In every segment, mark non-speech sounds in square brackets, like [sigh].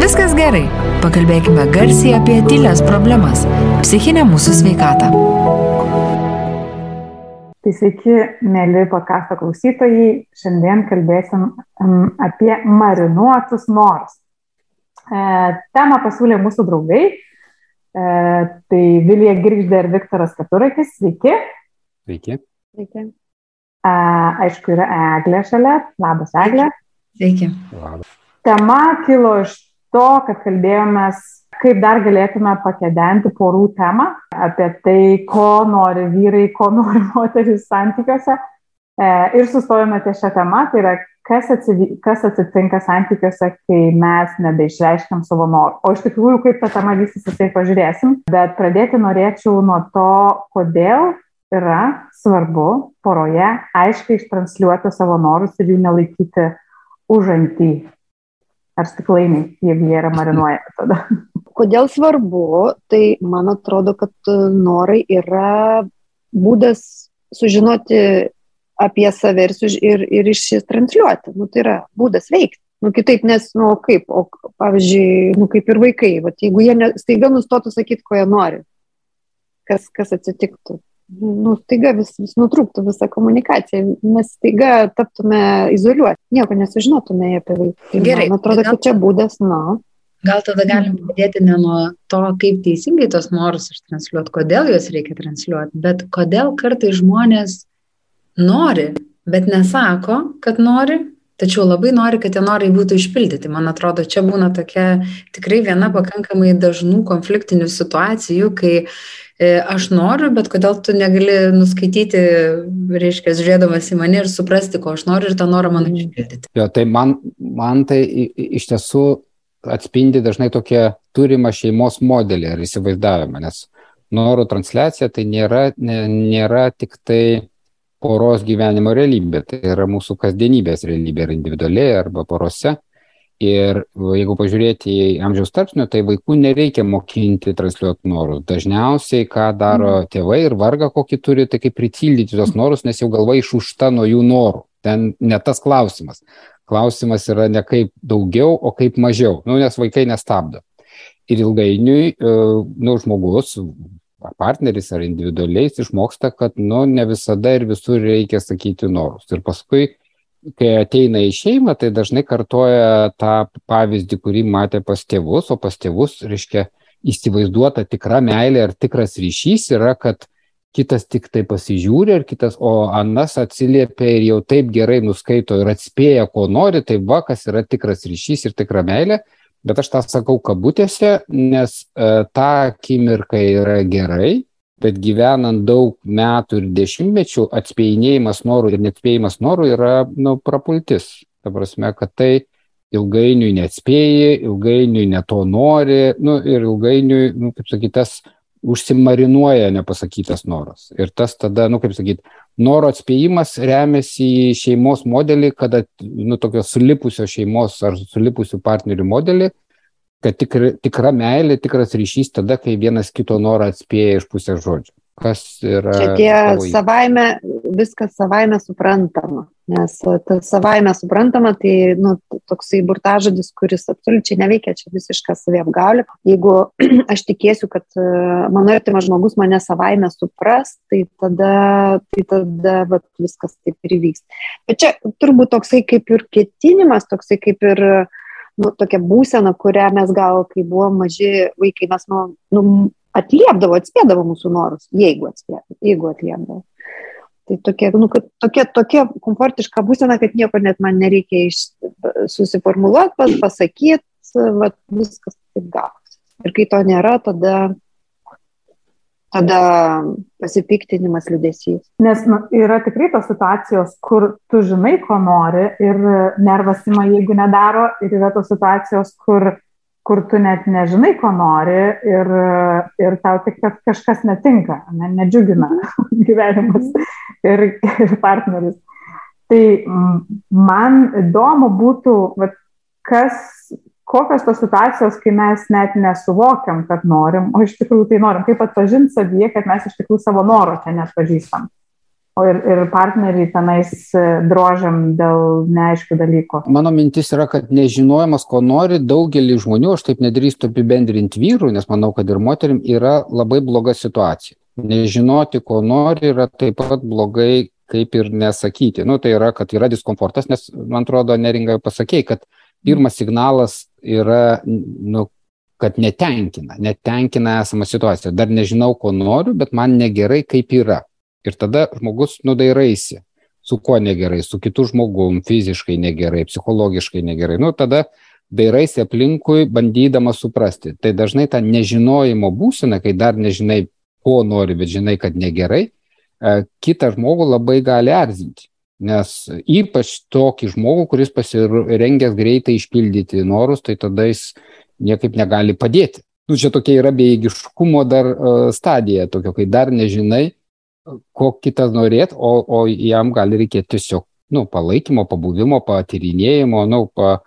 viskas gerai. Pakalbėkime garsiai apie tylės problemas - psichinę mūsų sveikatą. Tai sveiki, mėly podkasto klausytojai. Šiandien kalbėsim apie marinuotus norus. E, temą pasiūlė mūsų draugai. E, tai Vilija Girgždė ir Viktoras Keturakis. Sveiki. Sveiki. Sveiki. Aišku, yra Eglė šalia. Labas, Eglė. Sveiki. Labas. Tema kilo iš to, kad kalbėjomės kaip dar galėtume pakedenti porų temą apie tai, ko nori vyrai, ko nori [laughs] moteris santykiuose. E, ir sustojame ties šią temą, tai yra, kas, atsivi, kas atsitinka santykiuose, kai mes nebeišreiškiam savo norų. O iš tikrųjų, kaip ta tema vystysis, tai pažiūrėsim. Bet pradėti norėčiau nuo to, kodėl yra svarbu poroje aiškiai ištransliuoti savo norus ir jų nelaikyti užantį ar stiklainiai, jeigu jie yra marinuojami tada. Kodėl svarbu, tai man atrodo, kad norai yra būdas sužinoti apie save ir, ir, ir išsitransliuoti. Nu, tai yra būdas veikti. Nu, kitaip, nes, nu, kaip, o, pavyzdžiui, nu, kaip ir vaikai, va, jeigu jie ne, staiga nustotų sakyti, ko jie nori, kas, kas atsitiktų nu, staiga vis, vis nutrūktų visa komunikacija, mes staiga taptume izoliuoti, nieko nesužinotume apie vaiką. Tai Gerai. Man atrodo, kad čia būdas, na. Gal tada galim pradėti ne nuo to, kaip teisingai tos norus ištransliuoti, kodėl juos reikia transliuoti, bet kodėl kartai žmonės nori, bet nesako, kad nori, tačiau labai nori, kad tie norai būtų išpildyti. Man atrodo, čia būna tokia tikrai viena pakankamai dažnų konfliktinių situacijų, kai aš noriu, bet kodėl tu negali nuskaityti, reiškia, žiūrėdamas į mane ir suprasti, ko aš noriu ir tą norą man išpildyti. Jo, tai man, man tai iš tiesų atspindi dažnai tokią turimą šeimos modelį ar įsivaizdavimą, nes norų transliacija tai nėra, nė, nėra tik tai poros gyvenimo realybė, tai yra mūsų kasdienybės realybė ar individualiai arba porose. Ir jeigu pažiūrėti į amžiaus tarpsnio, tai vaikų nereikia mokinti transliuoti norus. Dažniausiai, ką daro tėvai ir varga kokį turi, tai kaip pritildyti tos norus, nes jau galva išūšta nuo jų norų. Ten ne tas klausimas. Klausimas yra ne kaip daugiau, o kaip mažiau, nu, nes vaikai nestabdo. Ir ilgainiui, nu, žmogus, ar partneris, ar individualiai išmoksta, kad, nu, ne visada ir visur reikia sakyti norus. Ir paskui, kai ateina į šeimą, tai dažnai kartoja tą pavyzdį, kurį matė pas tėvus, o pas tėvus, reiškia, įsivaizduota tikra meilė ar tikras ryšys yra, kad kitas tik tai pasižiūri ir kitas, o anas atsiliepia ir jau taip gerai nuskaito ir atspėja, ko nori, tai va, kas yra tikras ryšys ir tikra meilė. Bet aš tą sakau kabutėse, nes e, tą akimirką yra gerai, bet gyvenant daug metų ir dešimtmečių, atspėjinėjimas norų ir neatspėjimas norų yra, nu, prapultis. Ta prasme, kad tai ilgainiui neatspėji, ilgainiui ne to nori, nu, ir ilgainiui, nu, kaip sakyti, tas užsimarinuoja nepasakytas noras. Ir tas tada, nu kaip sakyti, noro atspėjimas remiasi į šeimos modelį, kada, nu, tokios sulipusios šeimos ar sulipusių partnerių modelį, kad tikra, tikra meilė, tikras ryšys tada, kai vienas kito norą atspėja iš pusės žodžio kas yra. Čia tie pavojai. savaime, viskas savaime suprantama, nes tas savaime suprantama, tai nu, toksai burtažodis, kuris absoliučiai neveikia, čia visiška saviapgaulė. Jeigu [clears throat] aš tikėsiu, kad e, mano artimas žmogus mane savaime supras, tai tada, tai tada vat, viskas taip ir įvyks. Bet čia turbūt toksai kaip ir ketinimas, toksai kaip ir nu, tokia būsena, kurią mes gal, kai buvom maži vaikai, mes nu, nu, atliepdavo, atspėdavo mūsų norus, jeigu atspėdavo, jeigu atliepdavo. Tai tokia, nu, tokia, tokia komfortiška būsena, kad nieko net man nereikia iš, susiformuluoti, pas, pasakyti, viskas taip gausi. Ir kai to nėra, tada, tada pasipiktinimas liudesys. Nes nu, yra tikrai tos situacijos, kur tu žinai, ko nori ir nervas ima, jeigu nedaro, ir yra tos situacijos, kur kur tu net nežinai, ko nori ir, ir tau tik kažkas netinka, ne, nedžiugina [laughs] gyvenimas ir, ir partneris. Tai man įdomu būtų, vat, kas, kokios tos situacijos, kai mes net nesuvokiam, kad norim, o iš tikrųjų tai norim, kaip atpažinti savyje, kad mes iš tikrųjų savo noro čia net pažįstam. o ir, ir partneriai tenais e, drožiam dėl neaiškių dalykų. Mano mintis yra, kad nežinojimas, ko nori, daugelį žmonių, aš taip nedrįstu apibendrinti vyrų, nes manau, kad ir moterim yra labai bloga situacija. Nežinoti, ko nori, yra taip pat blogai, kaip ir nesakyti. Nu, tai yra, kad yra diskomfortas, nes, man atrodo, neringai pasakėjai, kad pirmas signalas yra, nu, kad netenkina, netenkina esama situacija. Dar nežinau, ko noriu, bet man negerai, kaip yra. Ir tada žmogus nudairaisi, su kuo negerai, su kitu žmogum, fiziškai negerai, psichologiškai negerai. Nu, tada dairaisi aplinkui, bandydama suprasti. Tai dažnai ta nežinojimo būsena, kai dar nežinai, ko nori, bet žinai, kad negerai, e, kitą žmogų labai gali erzinti. Nes ypač tokį žmogų, kuris pasirengęs greitai išpildyti norus, tai tada jis niekaip negali padėti. Nu, čia tokia yra bejėgiškumo dar uh, stadija, tokio, kai dar nežinai, ko kitas norėt, o, o jam gali reikėti tiesiog, nu, palaikymo, pabuvimo, patyrinėjimo, nu, pa,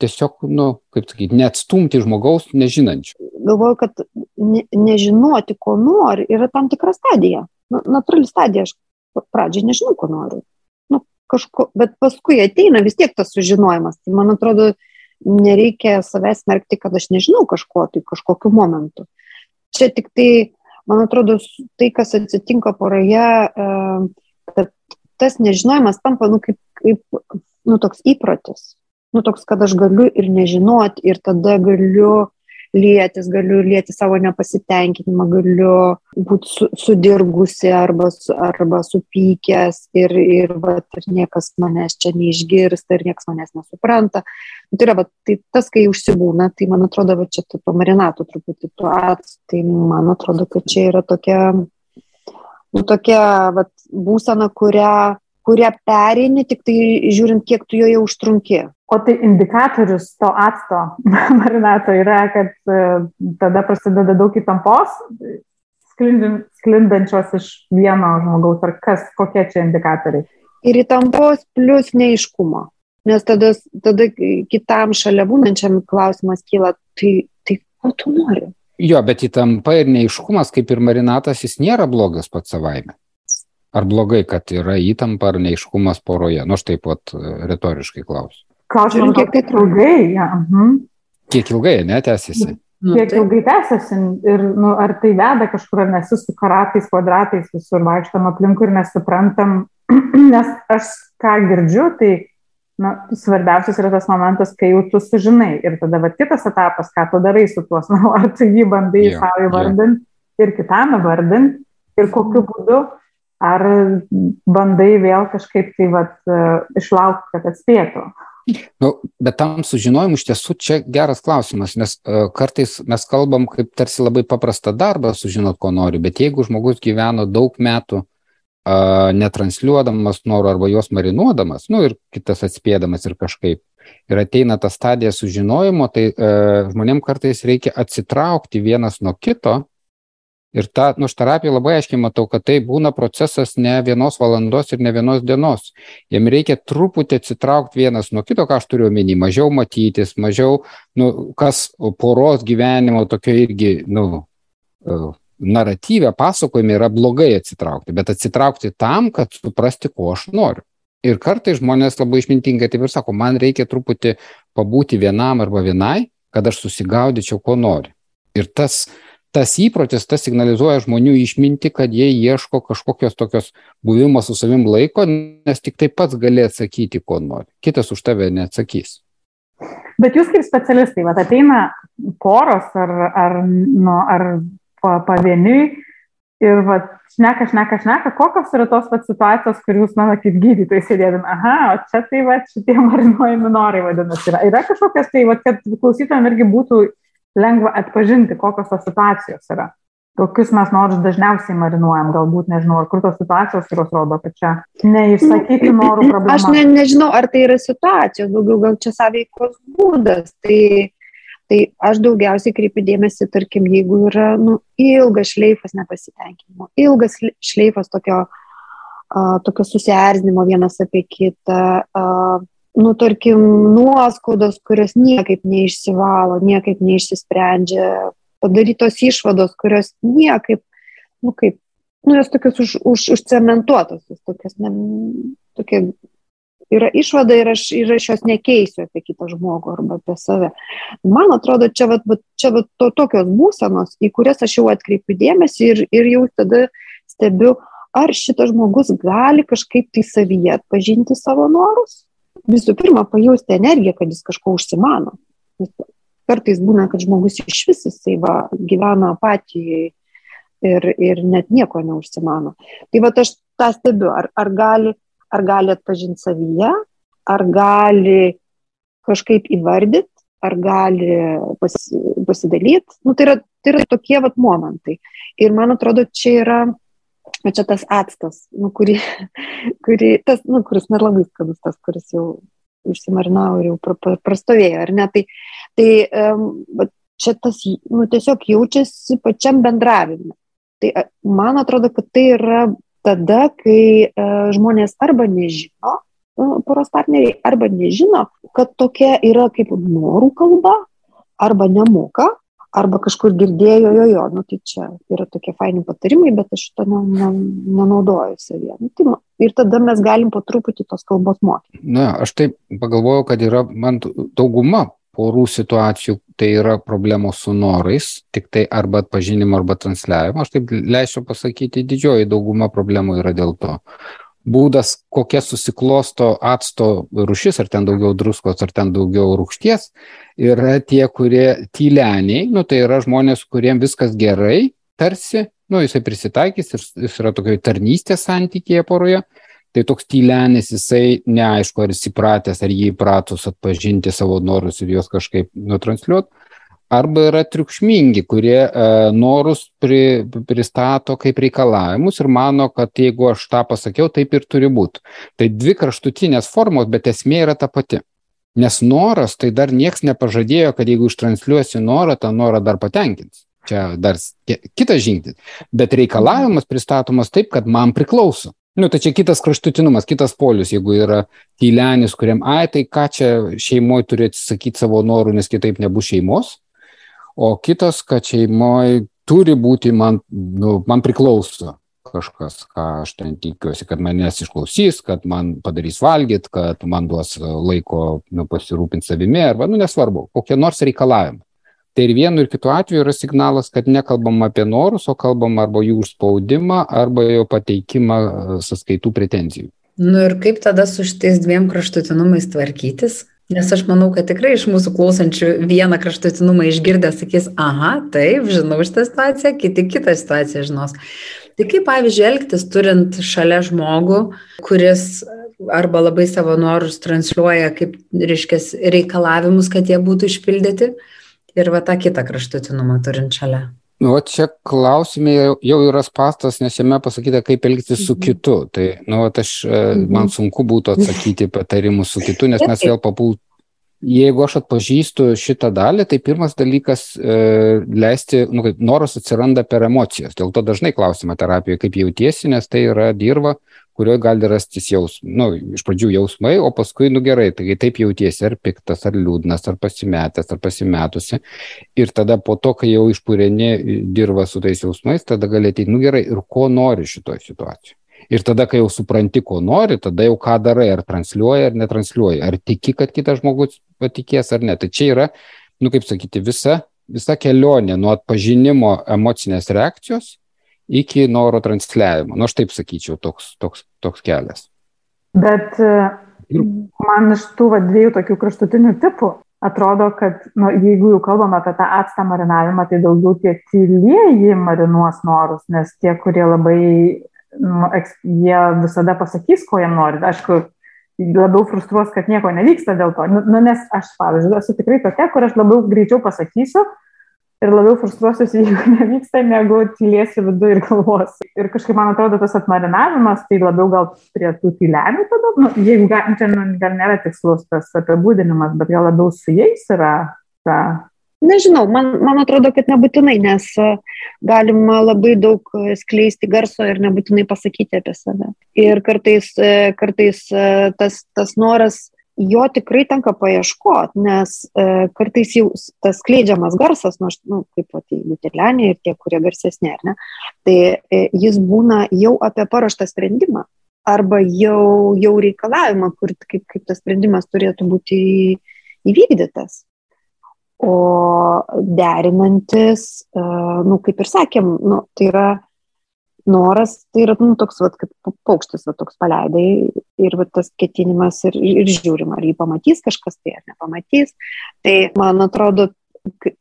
tiesiog, nu, kaip sakyti, neatstumti žmogaus nežinančio. Galvoju, kad ne, nežinoti, ko nori, yra tam tikra stadija. Na, natūrali stadija, aš pradžiai nežinau, ko noriu. Kažko, bet paskui ateina vis tiek tas sužinojimas. Tai man atrodo, nereikia savęs smerkti, kad aš nežinau kažko, tai kažkokiu momentu. Čia tik tai, man atrodo, tai, kas atsitinka poroje, kad tas nežinojimas tampa, nu, kaip, kaip, nu, toks įprotis. Nu, toks, kad aš galiu ir nežinoti, ir tada galiu lietis, galiu lieti savo nepasitenkinimą, galiu būti su, sudirgusi arba, arba supykęs ir, ir, va, ir niekas manęs čia neišgirsta ir niekas manęs nesupranta. Nu, tai yra, va, tai tas, kai užsibūna, tai man atrodo, va, čia tu pamarinatų truputį tu ats, tai man atrodo, kad čia yra tokia, nu, tokia va, būsena, kurią kurią pereini, tik tai žiūrint, kiek tu joje užtrunki. O tai indikatorius to acto [laughs] marinato yra, kad e, tada prasideda daug įtampos, sklindančios iš vieno žmogaus, ar kas, kokie čia indikatoriai? Ir įtampos plus neiškumo. Nes tada, tada kitam šalia būnančiam klausimas kyla, tai, tai ko tu nori? Jo, bet įtampa ir neiškumas, kaip ir marinatas, jis nėra blogas pats savaime. Ar blogai, kad yra įtampa ar neiškumas poroje? Nu, aš taip pat retoriškai klausiu. Klausimas, kiek tai ilgai? Ja, mhm. Kiek ilgai, netęsiasi? Nu, kiek tai... ilgai tęsiasi ir nu, ar tai veda kažkur, ar nesisuka ratais, kvadratais, visur vaikštam aplinkui ir nesuprantam, [clears throat] nes aš ką girdžiu, tai na, svarbiausias yra tas momentas, kai jau tu sužinai ir tada va, kitas etapas, ką tu darai su tuos, [laughs] na, ar tu jį bandai yeah, savo įvardinti yeah. ir kitam įvardinti ir kokiu būdu ar bandai vėl kažkaip tai vat, išlaukti, kad atspėtų? Nu, bet tam sužinojimui iš tiesų čia geras klausimas, nes uh, kartais mes kalbam kaip tarsi labai paprastą darbą sužinot, ko nori, bet jeigu žmogus gyveno daug metų uh, netransliuodamas norų arba juos marinuodamas, nu ir kitas atspėdamas ir kažkaip, ir ateina ta stadija sužinojimo, tai uh, žmonėm kartais reikia atsitraukti vienas nuo kito Ir tą, nu, aš terapiją labai aiškiai matau, kad tai būna procesas ne vienos valandos ir ne vienos dienos. Jam reikia truputį atsitraukti vienas nuo kito, ką aš turiu omeny, mažiau matytis, mažiau, nu, kas poros gyvenimo tokio irgi, nu, e, naratyvė, pasakojime yra blogai atsitraukti, bet atsitraukti tam, kad suprasti, ko aš noriu. Ir kartai žmonės labai išmintingai taip ir sako, man reikia truputį pabūti vienam arba vienai, kad aš susigaudyčiau, ko noriu. Ir tas, tas įprotis, tas signalizuoja žmonių išminti, kad jie ieško kažkokios tokios buvimo su savim laiko, nes tik taip pats gali atsakyti, ko nori. Kitas už tave neatsakys. Bet jūs kaip specialistai, va, ateina poros ar, ar, nu, ar pavieniui ir va, šneka, šneka, šneka, kokios yra tos va, situacijos, kur jūs, mano, kaip gydytojai sėdėdami, aha, o čia tai va, šitie marinuojami norai vadinasi. Yra, yra kažkokios tai, va, kad klausytojams irgi būtų lengva atpažinti, kokios tos situacijos yra. Kokius mes nors dažniausiai marinuojam, galbūt nežinau, ar kur tos situacijos, kurios rodo, kad čia neišsakyti norų problema. Aš ne, nežinau, ar tai yra situacijos, daugiau gal čia sąveikos būdas. Tai, tai aš daugiausiai kreipiu dėmesį, tarkim, jeigu yra nu, ilgas šleifas nepasitenkinimo, ilgas šleifas tokio, uh, tokio susierzinimo vienas apie kitą, uh, nu, tarkim, nuoskaudos, kurios niekaip neišsivalo, niekaip neišsisprendžia, padarytos išvados, kurios niekaip, nu, kaip nu, jos tokios už, už, užcementuotos, jos tokios, ne, tokie yra išvada ir aš, ir aš jos nekeisiu apie kitą žmogų arba apie save. Man atrodo, čia, vat, čia vat, to, tokios būsenos, į kurias aš jau atkreipiu dėmesį ir, ir jau tada stebiu, ar šitas žmogus gali kažkaip tai savyje atpažinti savo norus. Visų pirma, pajausti energiją, kad jis kažko užsimano. Kartais būna, kad žmogus iš vis jisai va, gyvena apatijai ir, ir net nieko neužsimano. Tai va aš tą stebiu, ar, ar gali ar gali atpažinti savyje, ar gali kažkaip įvardyti, ar gali pas, pasidalyti. Nu, tai, yra, tai yra tokie vat momentai. Ir man atrodo, čia yra, čia tas atstas, nu, kuri, [laughs] kuri, tas, nu, kuris nelabai skadus, tas, kuris jau užsimarinavo ir jau pra, pra, prastovėjo, ar ne? Tai, tai um, čia tas, nu, tiesiog jaučiasi pačiam bendravime. Tai man atrodo, kad tai yra tada, kai e, žmonės arba nežino, e, poros partneriai, arba nežino, kad tokia yra kaip norų kalba, arba nemoka, arba kažkur girdėjo, jo, jo, nu tai čia yra tokie faini patarimai, bet aš šito ne, ne, nenaudoju savyje. Nu, tai, ir tada mes galim po truputį tos kalbos mokyti. Na, aš taip pagalvojau, kad yra man dauguma porų situacijų tai yra problemos su norais, tik tai arba atpažinimo, arba transliavimo. Aš taip leisiu pasakyti, didžioji dauguma problemų yra dėl to. Būdas, kokia susiklosto acto rušis, ar ten daugiau druskos, ar ten daugiau rūkšties, yra tie, kurie tyleniai, nu tai yra žmonės, kuriem viskas gerai, tarsi, nu jisai prisitaikys ir jis yra tokioje tarnystės santykėje poroje, tai toks tylenis jisai neaišku, ar jis įpratęs, ar jį įpratus atpažinti savo norus ir juos kažkaip nutransliuoti. Arba yra triukšmingi, kurie e, norus pri, pristato kaip reikalavimus ir mano, kad jeigu aš tą pasakiau, taip ir turi būti. Tai dvi kraštutinės formos, bet esmė yra ta pati. Nes noras, tai dar nieks nepažadėjo, kad jeigu ištransliuosi norą, tą norą dar patenkins. Čia dar kitas žingsnis. Bet reikalavimas pristatomas taip, kad man priklauso. Nu, tai čia kitas kraštutinumas, kitas polius, jeigu yra tylenis, kuriam, ai, tai ką čia šeimoje turi atsisakyti savo norų, nes kitaip nebus šeimos, o kitas, kad šeimoje turi būti, man, nu, man priklauso kažkas, ką aš ten tikiuosi, kad manęs išklausys, kad man padarys valgyt, kad man duos laiko nu, pasirūpinti savimi, arba, nu, nesvarbu, kokie nors reikalavimai. Tai ir vienu ir kitu atveju yra signalas, kad nekalbam apie norus, o kalbam arba jų užspaudimą, arba jo pateikimą e, sąskaitų pretenzijų. Nu ir kaip tada su šitais dviem kraštutinumais tvarkytis? Nes aš manau, kad tikrai iš mūsų klausančių vieną kraštutinumą išgirdę sakys, aha, taip, žinau šitą situaciją, kiti kitą situaciją žinos. Tai kaip pavyzdžiui elgtis, turint šalia žmogų, kuris arba labai savo norus transliuoja kaip, reiškia, reikalavimus, kad jie būtų išpildyti, ir va tą kitą kraštutinumą turint šalia. Nu, o čia klausime jau, yra spastas, nes jame pasakyta, kaip elgtis su mhm. kitu. Tai, nu, aš, e, mhm. man sunku būtų atsakyti patarimus su kitu, nes mes vėl papult. Jeigu aš atpažįstu šitą dalį, tai pirmas dalykas e, leisti, nu, noras atsiranda per emocijas. Dėl to dažnai klausima terapijoje, kaip jautiesi, nes tai yra dirba, kurioje gali rastis jausmai, nu, iš pradžių jausmai, o paskui, nu gerai, taigi taip jautiesi, ar piktas, ar liūdnas, ar pasimetęs, ar pasimetusi. Ir tada po to, kai jau išpūreni dirba su tais jausmais, tada gali ateiti, nu gerai, ir ko nori šitoje situacijoje. Ir tada, kai jau supranti, ko nori, tada jau ką darai, ar transliuoji, ar netransliuoji, ar tiki, kad kitas žmogus patikės ar ne. Tai čia yra, nu kaip sakyti, visa, visa kelionė nuo atpažinimo emocinės reakcijos iki noro transliavimo. Nu, aš taip sakyčiau, toks, toks, toks kelias. Bet e, man iš tų va, dviejų tokių kraštutinių tipų atrodo, kad nu, jeigu jau kalbam apie tą atstą marinavimą, tai daugiau tie tylieji marinuos norus, nes tie, kurie labai, nu, jie visada pasakys, ko jie nori. Aišku, labiau frustruos, kad nieko nevyksta dėl to. Nu, nu nes aš, pavyzdžiui, esu tikrai tokia, kur aš labiau greičiau pasakysiu, ir labiau frustruosiuosi, [laughs] jeigu nevyksta, negu tylėsiu vidu ir galvosiu. Ir kažkaip man atrodo, tas atmarinavimas, tai labiau gal prie tų tylenių tada, nu, jeigu gal, čia nu, gal nėra tikslus tas apibūdinimas, bet gal labiau su jais yra ta. Nežinau, man, man atrodo, kad nebūtinai, nes e, galima labai daug skleisti garso ir nebūtinai pasakyti apie save. Ir kartais, e, kartais e, tas, tas noras jo tikrai tenka paieškoti, nes e, kartais jau tas skleidžiamas garsas, nu, nu kaip pat jeigu telenė ir tie, kurie garsesnė, ne, tai e, jis būna jau apie paruoštą sprendimą arba jau, jau reikalavimą, kur, kaip, kaip tas sprendimas turėtų būti įvykdytas. O derinantis, e, nu, kaip ir sakėm, nu, tai yra noras, tai yra nu, toks, vat, kaip paukštis, vat, toks paleidai ir vat, tas ketinimas ir, ir žiūrim, ar jį pamatys kažkas tai ar nepamatys. Tai man atrodo,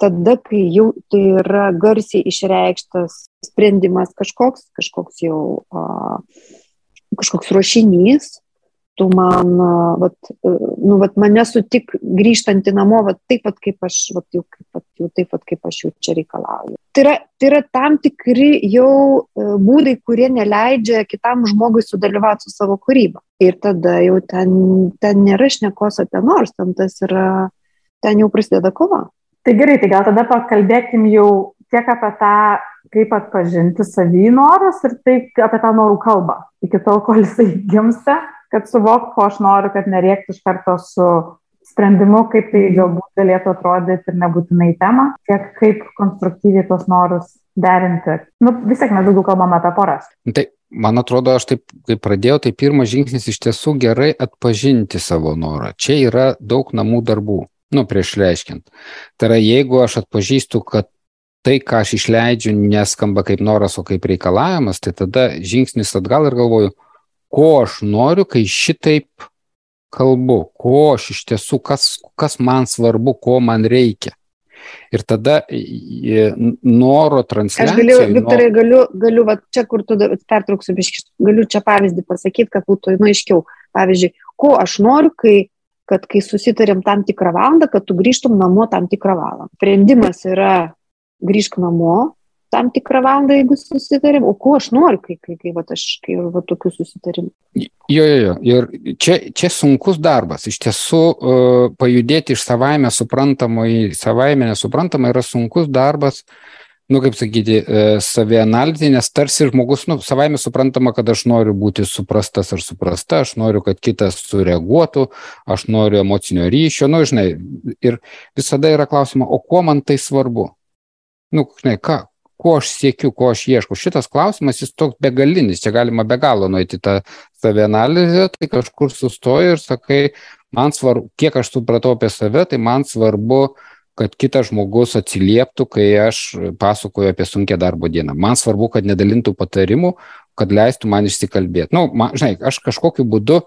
tada, kai jau tai yra garsiai išreikštas sprendimas kažkoks, kažkoks jau a, kažkoks ruošinys, tu man, vat, nu, vat mane sutik grįžtantį namo, vat, taip pat kaip aš, vat, jau, kaip, vat, jau taip pat kaip aš jau čia reikalauju. Tai yra, tai yra tam tikri jau e, būdai, kurie neleidžia kitam žmogui sudalyvauti su savo kūryba. Ir tada jau ten, ten nėra šnekos apie nors, ten tas yra, ten jau prasideda kova. Tai gerai, tai gal tada pakalbėkim jau tiek apie tą, kaip atpažinti savį norus ir tai apie tą norų kalbą. Iki tol, kol jisai gimsta, kad suvok, ko aš noriu, kad nereiktų iš karto su sprendimu, kaip tai galbūt galėtų atrodyti ir nebūtinai tema, tiek kaip konstruktyviai tos norus derinti. Nu, vis tiek mes daugiau kalbame apie poras. Tai man atrodo, aš taip, kai pradėjau, tai pirmas žingsnis iš tiesų gerai atpažinti savo norą. Čia yra daug namų darbų, nu, prieš reiškiant. Tai yra, jeigu aš atpažįstu, kad tai, ką aš išleidžiu, neskamba kaip noras, o kaip reikalavimas, tai tada žingsnis atgal ir galvoju, ko aš noriu, kai šitaip kalbu, ko aš iš tiesų, kas, kas man svarbu, ko man reikia. Ir tada noro transliacija. Aš galiu, Viktorai, galiu, galiu va, čia, kur tu pertrauksiu, galiu čia pavyzdį pasakyti, kad būtų nu, aiškiau. Pavyzdžiui, ko aš noriu, kai, kad kai susitarėm tam tikrą valandą, kad tu grįžtum namo tam tikrą valandą. Sprendimas yra grįžk namo, tam tikrą valandą, jeigu susitarėm, o ko aš noriu, kai, kai, kai va, aš, kai va, tokių susitarimų. Jo, jo, jo. Ir čia, čia sunkus darbas. Iš tiesų, uh, pajudėti iš savaime suprantamo į savaime nesuprantamą yra sunkus darbas, nu, kaip sakyti, uh, savianalizė, nes tarsi žmogus, nu, savaime suprantama, kad aš noriu būti suprastas ar suprasta, aš noriu, kad kitas sureaguotų, aš noriu emocinio ryšio, nu, žinai, ir visada yra klausima, o kuo man tai svarbu? Nu, žinai, ką, ko aš siekiu, ko aš ieškau. Šitas klausimas, jis toks begalinis, čia galima be galo nueiti tą savianalizę, tai kažkur sustoji ir sakai, man svarbu, kiek aš supratau apie save, tai man svarbu, kad kitas žmogus atsilieptų, kai aš pasakoju apie sunkę darbo dieną. Man svarbu, kad nedalintų patarimų, kad leistų man išsikalbėti. Na, nu, žinai, aš kažkokiu būdu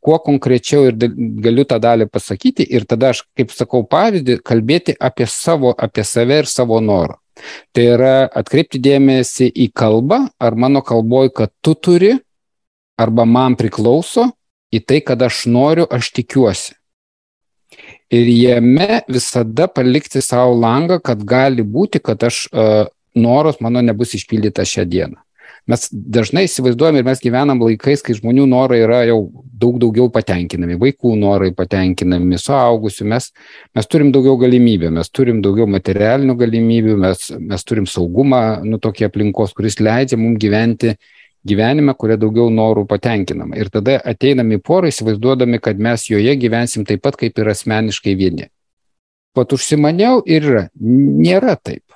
kuo konkrečiau ir galiu tą dalį pasakyti ir tada aš, kaip sakau, pavyzdį, kalbėti apie savo, apie save ir savo norą. Tai yra atkreipti dėmesį į kalbą, ar mano kalboj, kad tu turi, arba man priklauso, į tai, kad aš noriu, aš tikiuosi. Ir jame visada palikti savo langą, kad gali būti, kad aš uh, noras mano nebus išpildytas šią dieną. Mes dažnai įsivaizduojam ir mes gyvenam laikais, kai žmonių norai yra jau daug daugiau patenkinami, vaikų norai patenkinami, suaugusių, mes, mes turim daugiau galimybių, mes turim daugiau materialinių galimybių, mes, mes turim saugumą, nu tokie aplinkos, kuris leidžia mums gyventi gyvenime, kurie daugiau norų patenkinama. Ir tada ateinami porai, įsivaizduodami, kad mes joje gyvensim taip pat kaip ir asmeniškai vieni. Pat užsimaniau ir yra. Nėra taip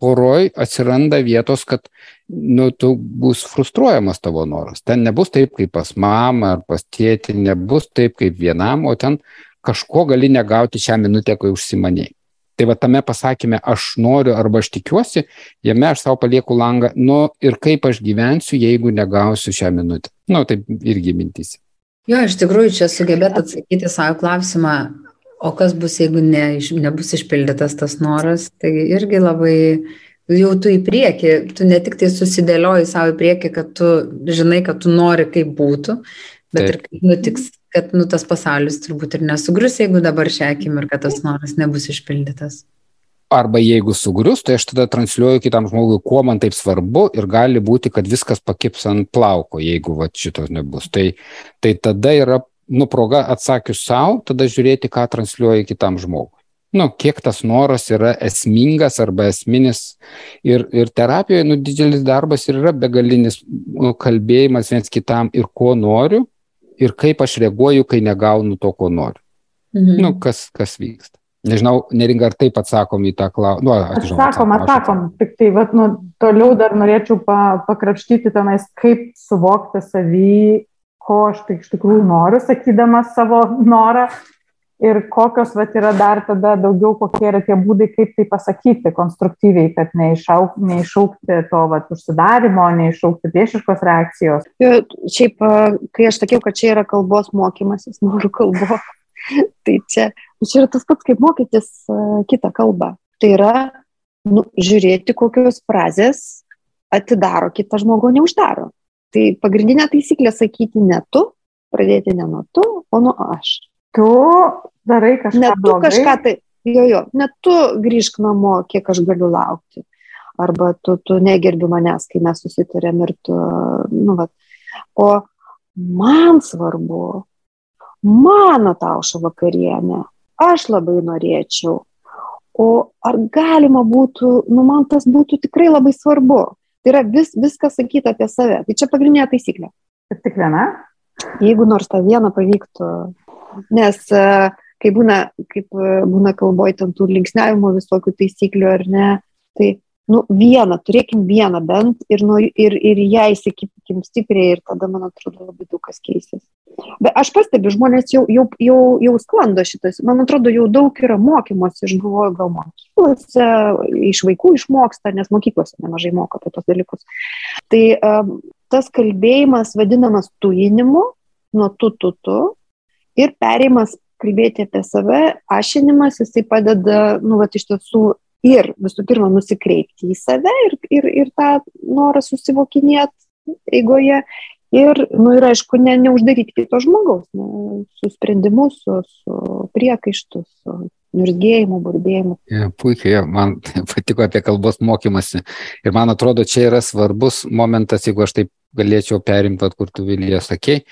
poroj atsiranda vietos, kad nu, tu bus frustruojamas tavo noras. Ten nebus taip kaip pas mamą ar pas tėtį, nebus taip kaip vienam, o ten kažko gali negauti šią minutę, kai užsimaniai. Tai va tame pasakymė, aš noriu arba aš tikiuosi, jame aš savo palieku langą, nu ir kaip aš gyvensiu, jeigu negausiu šią minutę. Nu, taip irgi mintys. Jo, iš tikrųjų, čia sugebėt atsakyti savo klausimą, o kas bus, jeigu ne, nebus išpildytas tas noras, tai irgi labai jau tu į priekį, tu ne tik tai susidėlioji savo į priekį, kad tu žinai, kad tu nori kaip būtų, bet Taip. ir kaip nutiks, kad nu, tas pasaulis turbūt ir nesugrius, jeigu dabar šią akimirką tas noras nebus išpildytas. Arba jeigu sugrius, tai aš tada transliuoju kitam žmogui, kuo man taip svarbu ir gali būti, kad viskas pakips ant plauko, jeigu va, šitos nebus. Tai, tai tada yra nu, proga atsakius savo, tada žiūrėti, ką transliuoja kitam žmogui. Nu, kiek tas noras yra esmingas arba esminis. Ir, ir terapijoje, nu, didelis darbas ir yra begalinis nu, kalbėjimas viens kitam ir ko noriu, ir kaip aš reaguoju, kai negaunu to, ko noriu. Mhm. Nu, kas, kas vyksta. Nežinau, neringa ar taip atsakom į tą klausimą. Nu, atsakom, atsakom, atsakom. Tik tai, vat, nu, toliau dar norėčiau pa, pakrapštyti tenais, kaip suvokti savį, ko aš tai iš tikrųjų noriu, sakydamas savo norą. Ir kokios vat, yra dar tada daugiau, kokie yra tie būdai, kaip tai pasakyti konstruktyviai, kad neišauk, neišaukti to vat, užsidarimo, neišaukti priešiškos reakcijos. Šiaip, kai aš sakiau, kad čia yra kalbos mokymasis, [laughs] noriu kalbos tai čia, čia yra tas pats, kaip mokytis kitą kalbą. Tai yra nu, žiūrėti, kokios frazės atidaro kitą žmogų, neuždaro. Tai pagrindinė taisyklė sakyti ne tu, pradėti ne nuo tu, o nuo aš. Tu darai kažką. Ne tu blogai. kažką tai, jo, jo, ne tu grįžk namo, kiek aš galiu laukti. Arba tu, tu negerbi manęs, kai mes susitarėm ir tu, nu, va. O man svarbu, mano taušo vakarienė, aš labai norėčiau. O ar galima būtų, nu man tas būtų tikrai labai svarbu. Tai yra vis, viskas sakyti apie save. Tai čia pagrindinė taisyklė. Ir tik viena? Jeigu nors tą vieną pavyktų. Nes e, kai būna, kaip e, būna kalboje, ten tų linksniavimo visokių taisyklių ar ne, tai nu, vieną, turėkim vieną bent ir, nu, ir, ir ją įsikipikim stipriai ir tada, man atrodo, labai daug kas keisis. Bet aš pastebiu, žmonės jau, jau, jau, jau sklando šitas, man atrodo, jau daug yra mokymosi, aš galvoju, gal mokyklose, iš vaikų išmoksta, nes mokyklose nemažai moko apie tos dalykus. Tai um, tas kalbėjimas vadinamas tujinimu, nuo tu, tu, tu, ir perėjimas kalbėti apie save, ašinimas, jisai padeda, nu, va, iš tiesų ir visų pirma nusikreipti į save ir, ir, ir tą norą susivokinėti eigoje. Ir, nu, ir aišku, ne, neuždaryti kito žmogaus, ne, su sprendimu, su, su priekaištu, su nirzgėjimu, burbėjimu. Ja, puikiai, ja, man [laughs] patiko apie kalbos mokymasi. Ir man atrodo, čia yra svarbus momentas, jeigu aš taip galėčiau perimti, kur tu Vilija sakei,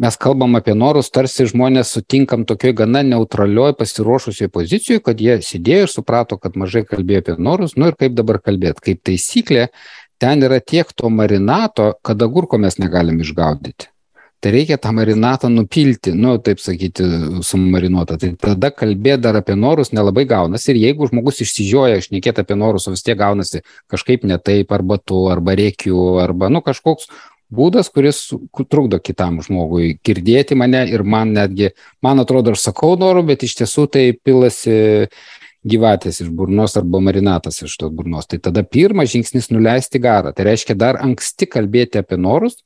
mes kalbam apie norus, tarsi žmonės sutinkam tokioj gana neutralioj pasiruošusioj pozicijoje, kad jie sėdėjo ir suprato, kad mažai kalbėjo apie norus, nu ir kaip dabar kalbėti. Kaip taisyklė, ten yra tiek to marinato, kad agurko mes negalim išgaudyti. Tai reikia tą marinatą nupilti, nu, taip sakyti, sumarinuotą. Tai tada kalbėti dar apie norus nelabai gaunasi. Ir jeigu žmogus išsižioja išnekėti apie norus, o vis tiek gaunasi kažkaip ne taip, arba tu, arba reikiu, arba, nu, kažkoks būdas, kuris trukdo kitam žmogui girdėti mane ir man netgi, man atrodo, aš sakau norų, bet iš tiesų tai pilasi gyvatės iš burnos arba marinatas iš tos burnos. Tai tada pirmas žingsnis nuleisti garą. Tai reiškia dar anksti kalbėti apie norus,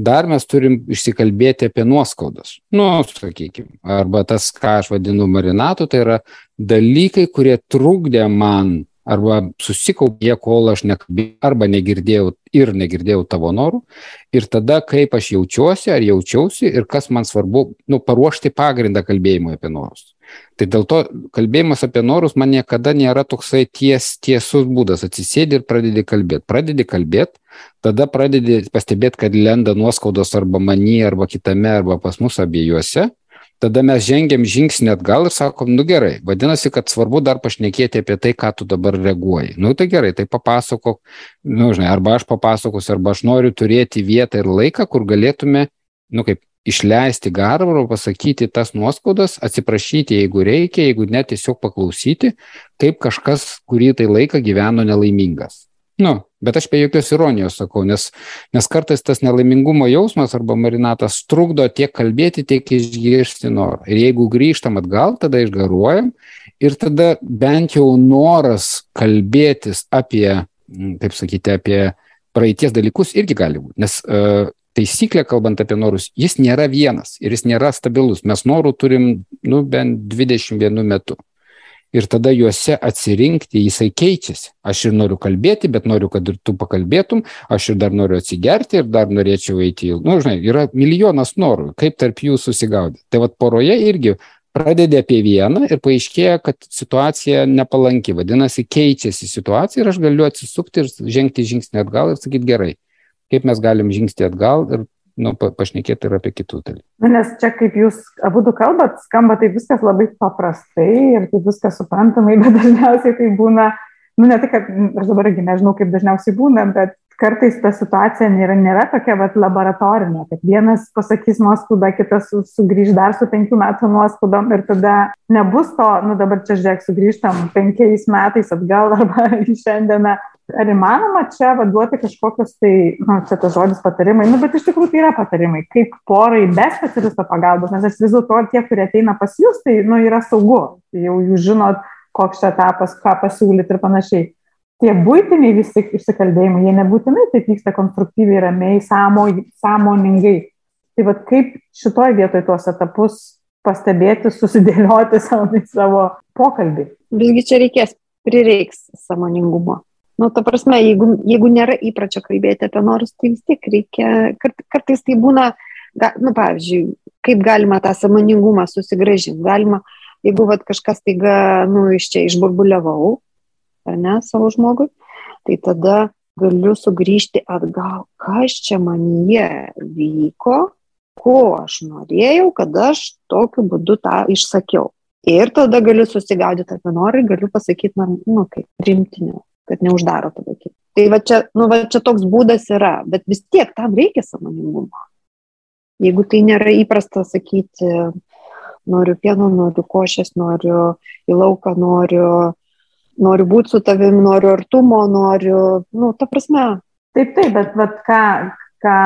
dar mes turim išsikalbėti apie nuoskaudas. Nu, sakykime, arba tas, ką aš vadinu marinatu, tai yra dalykai, kurie trukdė man arba susikaupė, kol aš nekalbėjau, arba negirdėjau ir negirdėjau tavo norų. Ir tada, kaip aš jaučiuosi, ar jaučiausi ir kas man svarbu, nu, paruošti pagrindą kalbėjimui apie norus. Tai dėl to kalbėjimas apie norus man niekada nėra toksai ties, tiesus būdas. Atsisėdi ir pradedi kalbėti. Pradedi kalbėti, tada pradedi pastebėti, kad lenda nuoskaudos arba many, arba kitame, arba pas mus abiejuose tada mes žengiam žingsnį atgal ir sakom, nu gerai, vadinasi, kad svarbu dar pašnekėti apie tai, ką tu dabar reaguoji. Nu tai gerai, tai papasakok, nu žinai, arba aš papasakosiu, arba aš noriu turėti vietą ir laiką, kur galėtume, nu kaip, išleisti garvaro, pasakyti tas nuoskaudas, atsiprašyti, jeigu reikia, jeigu ne, tiesiog paklausyti, kaip kažkas kurį tai laiką gyveno nelaimingas. Nu, bet aš be jokios ironijos sakau, nes, nes kartais tas nelaimingumo jausmas arba marinatas trukdo tiek kalbėti, tiek išgirsti norą. Ir jeigu grįžtam atgal, tada išgaruojam ir tada bent jau noras kalbėtis apie, mm, kaip sakyti, apie praeities dalykus irgi gali būti. Nes uh, taisyklė, kalbant apie norus, jis nėra vienas ir jis nėra stabilus. Mes norų turim, nu, bent 21 metų ir tada juose atsirinkti, jisai keičiasi. Aš ir noriu kalbėti, bet noriu, kad ir tu pakalbėtum, aš ir dar noriu atsigerti ir dar norėčiau eiti į... Nu, žinai, yra milijonas norų, kaip tarp jų susigaudyti. Tai vad poroje irgi pradedi apie vieną ir paaiškėja, kad situacija nepalanki, vadinasi, keičiasi situacija ir aš galiu atsisukti ir žengti žingsnį atgal ir sakyti gerai, kaip mes galim žingsnį atgal ir nu, pa, pašnekėti ir apie kitų dalykų. Na, nes čia, kaip jūs abu du kalbat, skamba tai viskas labai paprastai ir tai viskas suprantamai, [laughs] bet dažniausiai tai būna, nu, ne tik, kad aš dabar irgi nežinau, kaip dažniausiai būna, bet kartais ta situacija nėra, nėra tokia vat, laboratorinė, kad vienas pasakys nuoskaudą, kitas sugrįž dar su penkių metų nuoskaudom ir tada nebus to, nu dabar čia žiūrėk, sugrįžtam penkiais metais atgal arba [laughs] į šiandieną. Ar įmanoma čia vaduoti kažkokius tai, na, nu, čia tas žodis patarimai, nu, bet iš tikrųjų tai yra patarimai, kaip porai be specialisto pagalbos, nes aš vis dėlto tie, kurie ateina pas jūs, tai, nu, yra saugu, tai jau jūs žinot, koks čia etapas, ką pasiūlyti ir panašiai tie buitiniai visi išsikalbėjimai, jie nebūtinai taip vyksta konstruktyviai, ramiai, sąmo, sąmoningai. Tai vad kaip šitoje vietoje tuos etapus pastebėti, susidėlioti [laughs] savo, savo pokalbį. Visgi čia reikės, prireiks sąmoningumo. Nu, ta prasme, jeigu, jeigu nėra įpračio kalbėti apie norus, tai vis tiek reikia, kart, kartais tai būna, ga, nu, pavyzdžiui, kaip galima tą sąmoningumą susigražinti. Galima, jeigu vat, kažkas taiga, nu, iš čia išburbuliavau, ar ne, savo žmogui, tai tada galiu sugrįžti atgal, kas čia manyje vyko, ko aš norėjau, kad aš tokiu būdu tą išsakiau. Ir tada galiu susigaudyti apie norą ir galiu pasakyti, man, nu, kaip primtiniu, kad neuždaro tada kitą. Tai va čia, nu, va čia toks būdas yra, bet vis tiek tam reikia samoningumo. Jeigu tai nėra įprasta sakyti, noriu pieno, noriu košės, noriu į lauką, noriu noriu būti su tavim, noriu artumo, noriu, nu, ta prasme. Taip, taip, bet vat, ką, ką,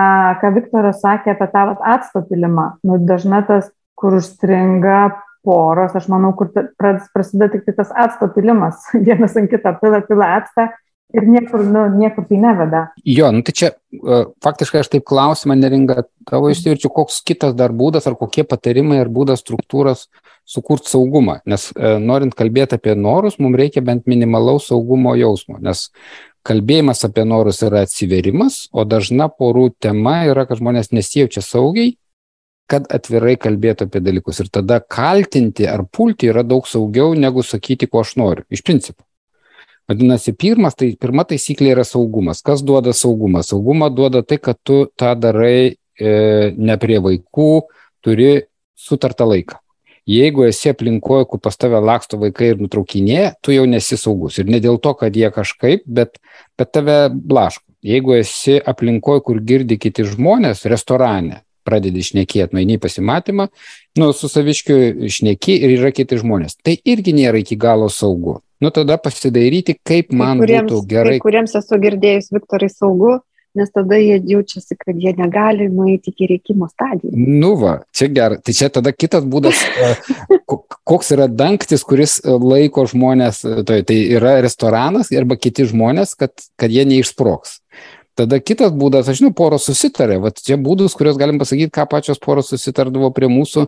ką Viktoras sakė apie tą vat, atstapilimą, nu, dažnai tas, kur užstringa poros, aš manau, kur prasideda tik tai tas atstapilimas, [laughs] vienas ant kitą pila, pila atstą ir niekur, nu, niekur tai neveda. Jo, nu tai čia uh, faktiškai aš taip klausimą neringa tavo išsivirčiu, koks kitas dar būdas ar kokie patarimai ar būdas struktūros sukurti saugumą, nes uh, norint kalbėti apie norus, mums reikia bent minimalaus saugumo jausmo, nes kalbėjimas apie norus yra atsiverimas, o dažna porų tema yra, kad žmonės nesijaučia saugiai, kad atvirai kalbėtų apie dalykus. Ir tada kaltinti ar pulti yra daug saugiau negu sakyti, ko aš noriu. Iš principo. Vadinasi, pirmas, tai pirma taisyklė yra saugumas. Kas duoda saugumą? Saugumą duoda tai, kad tu tą darai e, ne prie vaikų, turi sutartą laiką. Jeigu esi aplinkoje, kur pas tave laksto vaikai ir nutraukinėja, tu jau nesi saugus. Ir ne dėl to, kad jie kažkaip, bet, bet tave blaško. Jeigu esi aplinkoje, kur girdi kiti žmonės, restorane, pradedi išnekėti, nueini pasimatymą, nu, su saviškiu išneki ir yra kiti žmonės. Tai irgi nėra iki galo saugu. Nu, tada pasidairyti, kaip man kuriems, būtų gerai. Kuriems esu girdėjus, Viktorai, saugu, nes tada jie jaučiasi, kad jie negali nueiti iki reikimo stadiją. Nu va, čia gerai. Tai čia tada kitas būdas, [laughs] e, koks yra dangtis, kuris e, laiko žmonės, tai, tai yra restoranas arba kiti žmonės, kad, kad jie neišsproks. Tada kitas būdas, aš žinau, poros susitarė, va čia būdus, kuriuos galim pasakyti, ką pačios poros susitardavo prie mūsų,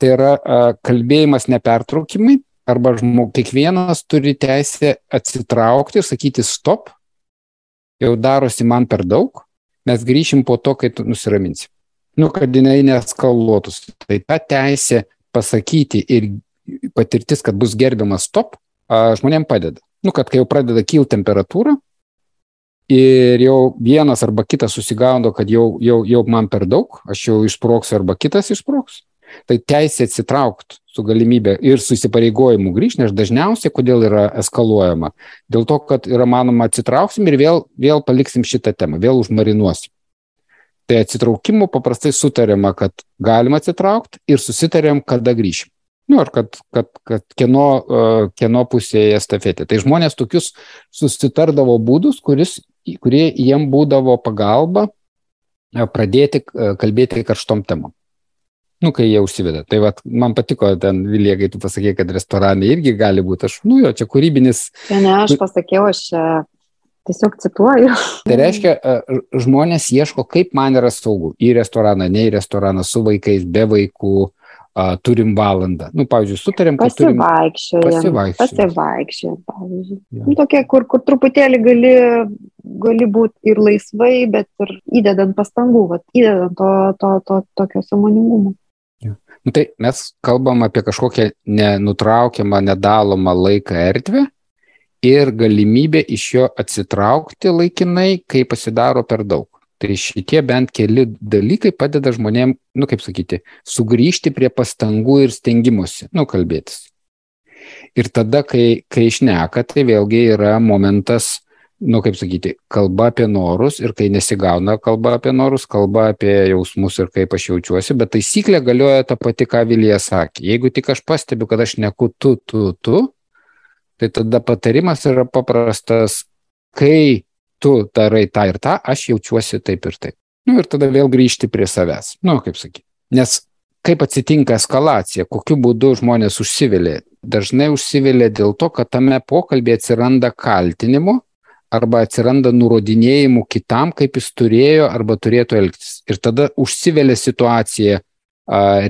tai yra a, kalbėjimas nepertraukimai, arba žmog, kiekvienas turi teisę atsitraukti ir sakyti stop, jau darosi man per daug, mes grįšim po to, kai tu nusiraminsi. Nu, kad jinai neskaluotųsi. Tai ta teisė pasakyti ir patirtis, kad bus gerbiamas stop, žmonėm padeda. Nu, kad kai jau pradeda kilti temperatūra, ir jau vienas arba kitas susigaudo, kad jau, jau, jau man per daug, aš jau išsproksiu arba kitas išsproks. Tai teisė atsitraukti su galimybė ir su įsipareigojimu grįžti, nes dažniausiai kodėl yra eskaluojama? Dėl to, kad yra manoma atsitrauksim ir vėl, vėl paliksim šitą temą, vėl užmarinuosim. Tai atsitraukimu paprastai sutariama, kad galima atsitraukti ir susitarėm, kada grįšim. Nu, ar kad, kad, kad kieno, kieno pusėje estafetė. Tai žmonės tokius susitardavo būdus, kuris kurie jiem būdavo pagalba e, pradėti e, kalbėti karštom temom. Nu, kai jie užsiveda. Tai vat, man patiko ten, Vilija, kai tu pasakė, kad restoranai irgi gali būti. Aš, nu jo, čia kūrybinis. Ne, ne, aš pasakiau, aš e, tiesiog cituoju. Tai reiškia, žmonės ieško, kaip man yra saugu. Į restoraną, ne į restoraną, su vaikais, be vaikų, a, turim valandą. Nu, pavyzdžiui, sutarėm, kad pasivaikščiojam. Pasivaikščiojam. Pasivaikščiojam, pavyzdžiui. Ja. Nu, tokie, kur, kur truputėlį gali, gali būti ir laisvai, bet ir įdedant pastangų, vat, įdedant to, to, to, tokio samoningumo. Ja. Nu, tai mes kalbam apie kažkokią nenutraukiamą, nedalomą laiką erdvę ir galimybę iš jo atsitraukti laikinai, kai pasidaro per daug. Tai šitie bent keli dalykai padeda žmonėm, nu kaip sakyti, sugrįžti prie pastangų ir stengimuose, nu kalbėtis. Ir tada, kai, kai išneka, tai vėlgi yra momentas nu, kaip sakyti, kalba apie norus ir kai nesigauna kalba apie norus, kalba apie jausmus ir kaip aš jaučiuosi, bet taisyklė galioja ta pati, ką Vilija sakė. Jeigu tik aš pastebiu, kad aš neku tu, tu, tu, tai tada patarimas yra paprastas, kai tu darai tą ir tą, aš jaučiuosi taip ir taip. Nu, ir tada vėl grįžti prie savęs. Nu, kaip sakyti. Nes kaip atsitinka eskalacija, kokiu būdu žmonės užsivilė. Dažnai užsivilė dėl to, kad tame pokalbėje atsiranda kaltinimo arba atsiranda nurodinėjimų kitam, kaip jis turėjo arba turėtų elgtis. Ir tada užsivelia situacija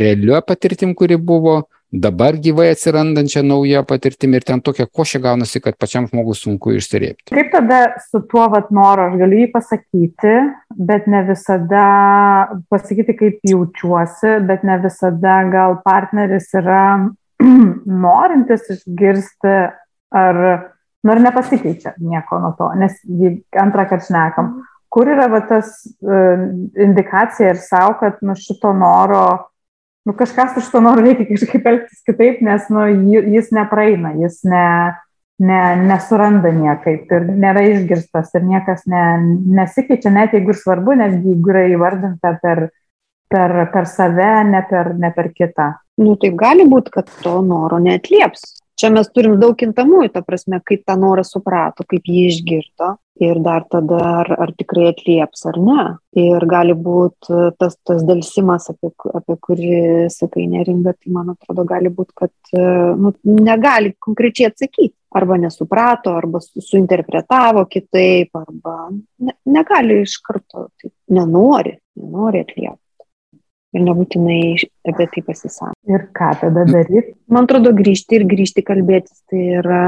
realioje patirtim, kuri buvo, dabar gyvai atsirandančią naują patirtimį ir ten tokia košė gaunasi, kad pačiam žmogui sunku išsirėpti. Kaip tada su tuo vat noru, aš galiu jį pasakyti, bet ne visada pasakyti, kaip jaučiuosi, bet ne visada gal partneris yra [clears throat] norintis išgirsti ar, nu, ar nepasikeičia nieko nuo to, nes antrą kartą šnekam. Kur yra va, tas uh, indikacija ir savo, kad nu, šito noro nu, kažkas iš to noro reikia kažkaip elgtis kitaip, nes nu, jis nepraeina, jis ne, ne, nesuranda niekaip ir nėra išgirstas ir niekas ne, nesikeičia, net jeigu ir svarbu, netgi jeigu yra įvardinta per, per, per save, ne per, ne per kitą. Nu, taip gali būti, kad to noro netlieps čia mes turim daug kintamųjų, ta prasme, kaip tą norą suprato, kaip jį išgirdo ir dar tada, ar, ar tikrai atlieps ar ne. Ir gali būti e, tas, tas dėlsimas, apie, apie kurį sakai neringa, tai man atrodo, gali būti, kad e, nu, negali konkrečiai atsakyti. Arba nesuprato, arba suinterpretavo kitaip, arba ne, negali iš karto, tai nenori, nenori atliepti ir nebūtinai apie tai pasisako. Ir ką tada daryti? Man atrodo, grįžti ir grįžti kalbėtis tai yra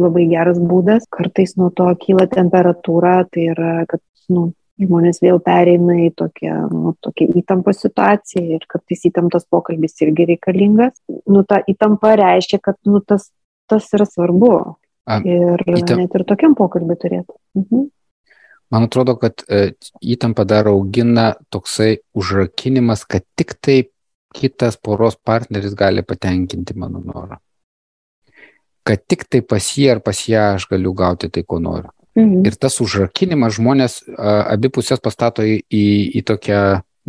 labai geras būdas. Kartais nuo to kyla temperatūra, tai yra, kad nu, žmonės vėl pereina į tokią, nu, tokią įtampą situaciją ir kartais įtamptas pokalbis irgi reikalingas. Nu, ta įtampa reiškia, kad nu, tas, tas yra svarbu. A, ir įtam... net ir tokiam pokalbį turėtų. Mhm. Man atrodo, kad e, įtampa dar augina toksai užrakinimas, kad tik tai kitas poros partneris gali patenkinti mano norą. Kad tik tai pas jį ar pas ją aš galiu gauti tai, ko noriu. Mhm. Ir tas užrakinimas žmonės abipusės pastato į, į, į tokią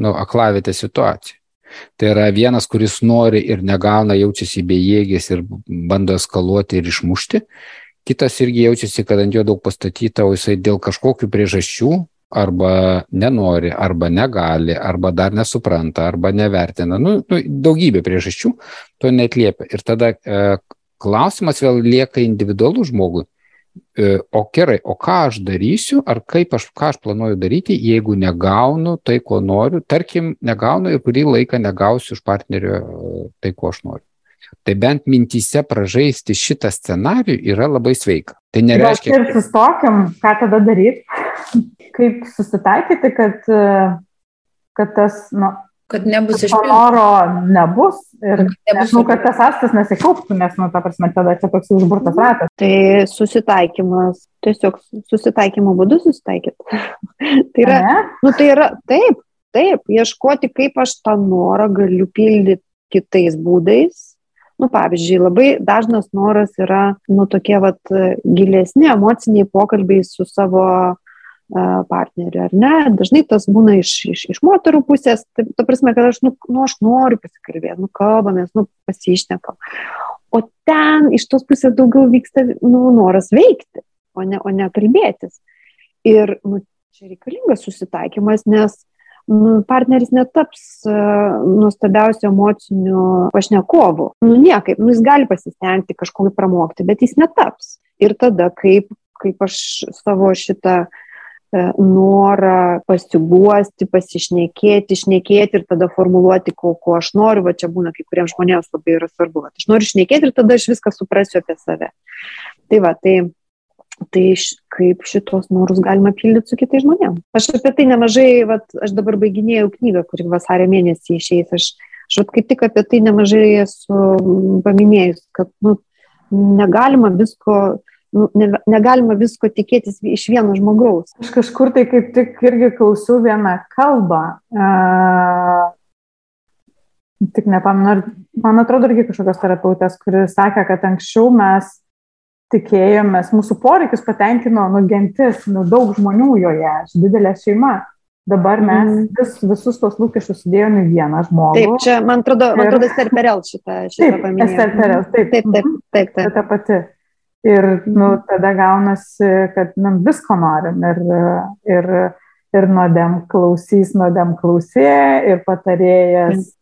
nu, aklavietę situaciją. Tai yra vienas, kuris nori ir negauna, jaučiasi bejėgis ir bando eskaluoti ir išmušti kitas irgi jaučiasi, kad ant jo daug pastatyta, o jisai dėl kažkokių priežasčių arba nenori, arba negali, arba dar nesupranta, arba nevertina. Nu, nu, daugybė priežasčių to netliepia. Ir tada e, klausimas vėl lieka individualų žmogui. E, o gerai, o ką aš darysiu, ar kaip aš, ką aš planuoju daryti, jeigu negaunu tai, ko noriu, tarkim, negaunu ir kurį laiką negausiu iš partnerio e, tai, ko aš noriu. Tai bent mintise pražaisti šitą scenarių yra labai sveika. Tai nereiškia. Bet ir sustokim, ką tada daryti, [laughs] kaip susitaikyti, kad, kad tas, nu, kad nebus iš noro nebus ir nebus, nu, kad tas astas nesikauptų, nes, nu, ta prasme, tada čia toks užburtas ratas. Tai susitaikymas, tiesiog susitaikymo būdu susitaikyti. [laughs] tai yra, ne? nu, tai yra, taip, taip, ieškoti, kaip aš tą norą galiu pildyti kitais būdais, Nu, pavyzdžiui, labai dažnas noras yra, nu, tokie vat gilesni emociniai pokalbiai su savo uh, partneriu, ar ne? Dažnai tas būna iš, iš, iš moterų pusės, ta, ta prasme, kad aš, nu, nu, aš noriu pasikalbėti, nu, kalbamės, nu, pasišnekam. O ten iš tos pusės daugiau vyksta, nu, noras veikti, o ne, o ne kalbėtis. Ir, nu, čia reikalingas susitaikymas, nes nu, partneris netaps uh, nuostabiausiu emociniu pašnekovu. Nu, niekaip, nu, jis gali pasistengti kažkokį pramokti, bet jis netaps. Ir tada, kaip, kaip aš savo šitą uh, norą pasiguosti, pasišnekėti, išnekėti ir tada formuluoti, ko, ko aš noriu, va čia būna kai kuriems žmonėms labai yra svarbu. Aš noriu išnekėti ir tada aš viską suprasiu apie save. Tai va, tai Tai kaip šitos norus galima pildyti su kitais žmonėmis. Aš apie tai nemažai, vat, aš dabar baiginėjau knygą, kuri vasario mėnesį išeis. Aš, aš vat, kaip tik apie tai nemažai esu paminėjus, kad nu, negalima visko nu, ne, negalima visko tikėtis iš vieno žmogaus. Aš kažkur tai kaip tik irgi klausiau vieną kalbą. Uh, tik nepamenu, man atrodo irgi kažkokios terapeutės, kuris sakė, kad anksčiau mes tikėjomės, mūsų poreikius patenkino nu, gentis, nu, daug žmonių joje, didelė šeima. Dabar mes mm. vis, visus tos lūkesčius sudėjome į vieną žmogų. Taip, čia, man atrodo, man atrodo, Esther Perel šitą, šitą paminėjo. Esther Perel, taip. Taip, taip, taip. taip. Ta pati. Ir nu, tada gaunasi, kad nu, visko norim. Ir, ir, ir nuodėm klausys, nuodėm klausė, ir patarėjas.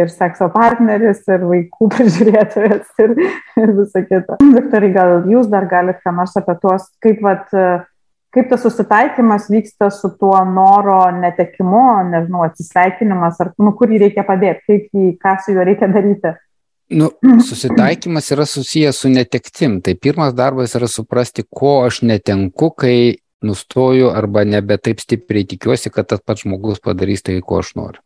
Ir sekso partneris, ir vaikų [laughs] prižiūrėtojas, ir, ir visa kita. Viktorai, gal jūs dar galite ką nors apie tuos, kaip vat, kaip tas susitaikymas vyksta su tuo noro netekimu, nežinau, atsisveikinimas, ar nu, kur jį reikia padėti, kaip jį, ką su juo reikia daryti. Nu, [clears throat] susitaikymas yra susijęs su netektim. Tai pirmas darbas yra suprasti, ko aš netenku, kai nustoju arba nebe taip stipriai tikiuosi, kad tas pats žmogus padarys tai, ko aš noriu.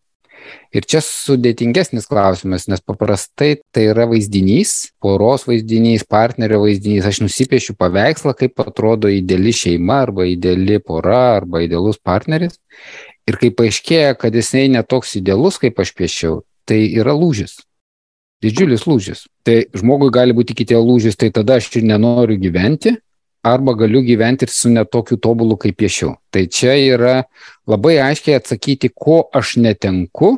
Ir čia sudėtingesnis klausimas, nes paprastai tai yra vaizdinys, poros vaizdinys, partnerio vaizdinys. Aš nusipiešiu paveikslą, kaip atrodo ideali šeima arba ideali pora arba idealus partneris. Ir kai paaiškėja, kad jisai netoks idealus, kaip aš piešiau, tai yra lūžis. Didžiulis lūžis. Tai žmogui gali būti kitie lūžis, tai tada aš ir nenoriu gyventi, arba galiu gyventi ir su netokiu tobulu, kaip piešiau. Tai čia yra labai aiškiai atsakyti, ko aš netenku,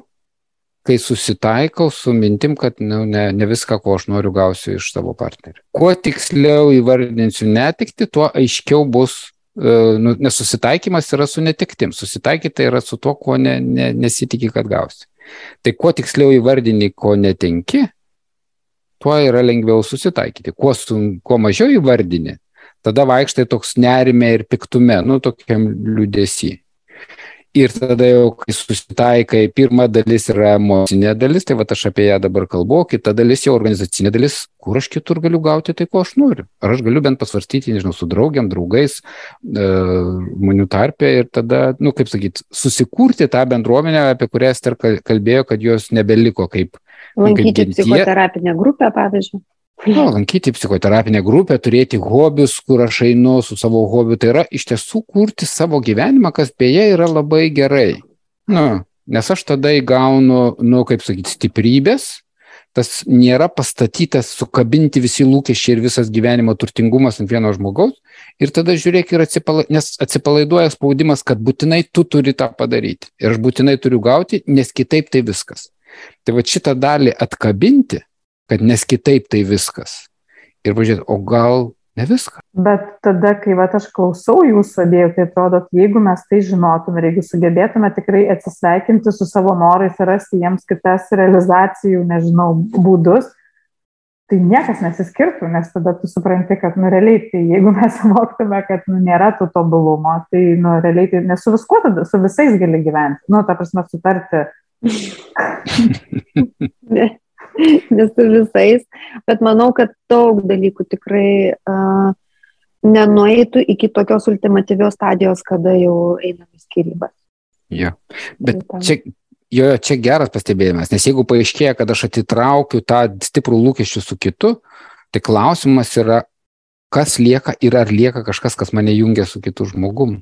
kai susitaikau su mintim, kad nu, ne, ne viską, ko aš noriu, gausiu iš savo partnerio. Kuo tiksliau įvardinsiu netikti, tuo aiškiau bus, e, nu, nes susitaikymas yra su netiktim. Susitaikyti yra su tuo, ko ne, ne, nesitikė, kad gausi. Tai kuo tiksliau įvardini, ko netenki, tuo yra lengviau susitaikyti. Kuo, su, kuo mažiau įvardini, tada vaikštai toks nerime ir piktume, nu, tokiam liūdėsi. Ir tada jau, kai susitaikai, pirma dalis yra emocinė dalis, tai va aš apie ją dabar kalbu, kita dalis jau organizacinė dalis, kur aš kitur galiu gauti tai, ko aš noriu. Ar aš galiu bent pasvarstyti, nežinau, su draugiam, draugais, e, žmonių tarpė ir tada, nu, kaip sakyti, susikurti tą bendruomenę, apie kurią Ester kalbėjo, kad jos nebeliko kaip. Lankyti nu, kaip psichoterapinę grupę, pavyzdžiui. No, lankyti psichoterapinę grupę, turėti hobius, kur aš einu su savo hobiu, tai yra iš tiesų kurti savo gyvenimą, kas beje yra labai gerai. Nu, nes aš tada įgaunu, nu, kaip sakyti, stiprybės, tas nėra pastatytas, sukabinti visi lūkesčiai ir visas gyvenimo turtingumas ant vieno žmogaus. Ir tada žiūrėk ir atsipalaiduoja, nes atsipalaiduoja spaudimas, kad būtinai tu turi tą padaryti. Ir aš būtinai turiu gauti, nes kitaip tai viskas. Tai va šitą dalį atkabinti kad nes kitaip tai viskas. Ir pažiūrėti, o gal ne viską. Bet tada, kai va, aš klausau jūsų abiejų, tai atrodo, jeigu mes tai žinotume ir jeigu sugebėtume tikrai atsisveikinti su savo norais ir rasti jiems kitas realizacijų, nežinau, būdus, tai niekas nesiskirtų, nes tada tu supranti, kad, nu, realiai, tai jeigu mes [laughs] suvoktume, kad, nu, nėra tų tobulumo, tai, nu, realiai, tai nesu viskuo tada, su visais gali gyventi, nu, ta prasme, sutarti. [laughs] [laughs] [laughs] ne su visais, bet manau, kad daug dalykų tikrai uh, nenueitų iki tokios ultimatyvios stadijos, kada jau einame skirybas. Jo, bet čia, jo, čia geras pastebėjimas, nes jeigu paaiškėja, kad aš atitraukiu tą stiprų lūkesčių su kitu, tai klausimas yra, kas lieka ir ar lieka kažkas, kas mane jungia su kitu žmogum.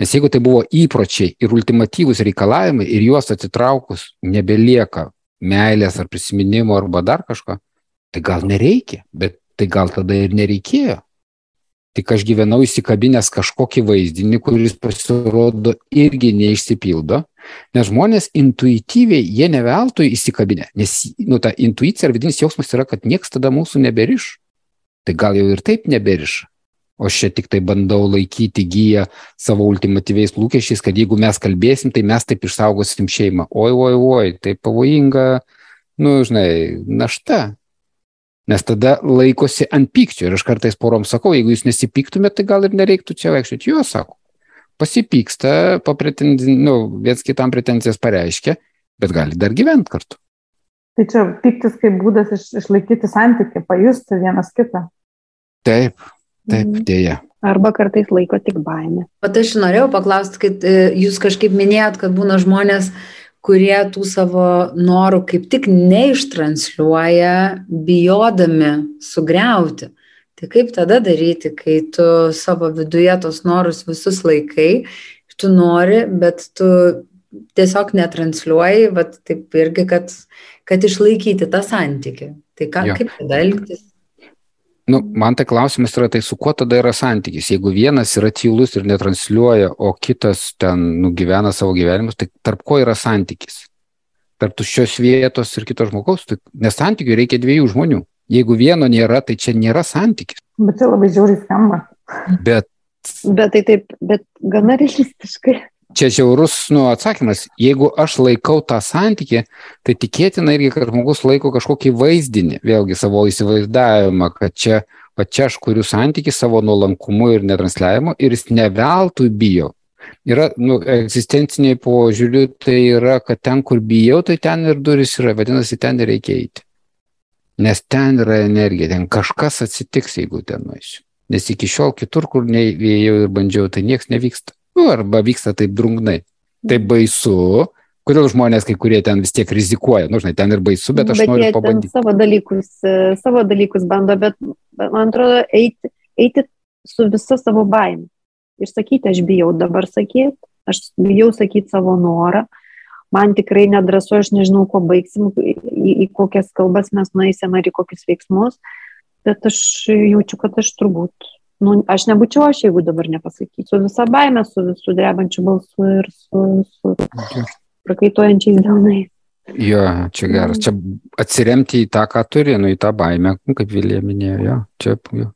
Nes jeigu tai buvo įpročiai ir ultimatyvūs reikalavimai ir juos atitraukus nebelieka meilės ar prisiminimo arba dar kažko, tai gal nereikia, bet tai gal tada ir nereikėjo. Tik aš gyvenau įsikabinęs kažkokį vaizdinį, kuris pasirodo irgi neišsipildo, nes žmonės intuityviai, jie neveltui įsikabinę, nes nu, ta intuicija ar vidinis jausmas yra, kad niekas tada mūsų neberiš. Tai gal jau ir taip neberiša. O aš čia tik tai bandau laikyti gyją savo ultimatyviais lūkesčiais, kad jeigu mes kalbėsim, tai mes taip išsaugosim šeimą. Oi, oi, oi, tai pavojinga, nu, žinai, našta. Nes tada laikosi ant pykčio. Ir aš kartais porom sakau, jeigu jūs nesipyktumėte, tai gal ir nereiktų čia vaikščioti. Jo, sako. Pasipyksta, nu, viens kitam pretenzijas pareiškia, bet gali dar gyventi kartu. Tai čia pyktis kaip būdas iš, išlaikyti santykių, pajusti vienas kitą. Taip, Taip, mhm. dėja. Arba kartais laiko tik baimė. O aš norėjau paklausti, kad e, jūs kažkaip minėjot, kad būna žmonės, kurie tų savo norų kaip tik neištransliuoja, bijodami sugriauti. Tai kaip tada daryti, kai tu savo viduje tos norus visus laikai, tu nori, bet tu tiesiog netransliuoji, bet taip irgi, kad, kad išlaikyti tą santykį. Tai ką, jo. kaip tada elgtis? Nu, man tai klausimas yra, tai su kuo tada yra santykis? Jeigu vienas yra tylus ir netransliuoja, o kitas ten nugyvena savo gyvenimus, tai tarp ko yra santykis? Tarp tuščios vietos ir kito žmogaus, tai, nes santykių reikia dviejų žmonių. Jeigu vieno nėra, tai čia nėra santykis. Bet tai labai žiauriai skamba. Bet Bet tai taip, bet gana realistiškai. Čia žiaurus nu, atsakymas. Jeigu aš laikau tą santykį, tai tikėtina irgi, kad žmogus laiko kažkokį vaizdinį, vėlgi savo įsivaizdavimą, kad čia, va čia aš kuriu santykį savo nuolankumu ir netransliavimu ir jis neveltui bijo. Yra, nu, egzistenciniai požiūrių, tai yra, kad ten, kur bijau, tai ten ir duris yra, vadinasi, ten reikia eiti. Nes ten yra energija, ten kažkas atsitiks, jeigu ten nueisiu. Nes iki šiol kitur, kur neįėjau ir bandžiau, tai niekas nevyksta. Nu, arba vyksta taip drungnai. Tai baisu. Kodėl žmonės, kai kurie ten vis tiek rizikuoja, nu, žinai, ten ir baisu, bet aš bet noriu pabandyti. savo dalykus, e, savo dalykus bando, bet man atrodo eiti, eiti su visa savo baime. Ir sakyti, aš bijau dabar sakyti, aš bijau sakyti savo norą, man tikrai nedrasu, aš nežinau, kuo baigsim, į, į kokias kalbas mes nueisim ar į kokius veiksmus, bet aš jaučiu, kad aš turbūt, nu, aš nebūčiau aš, jeigu dabar nepasakyčiau. Su visa baime, su visų drebančiu balsu ir su, su prakaituojančiais delnais. Jo, čia geras. Čia atsiremti į tą, ką turi, nu, į tą baimę, kaip Vilija minėjo, jo, čia jo,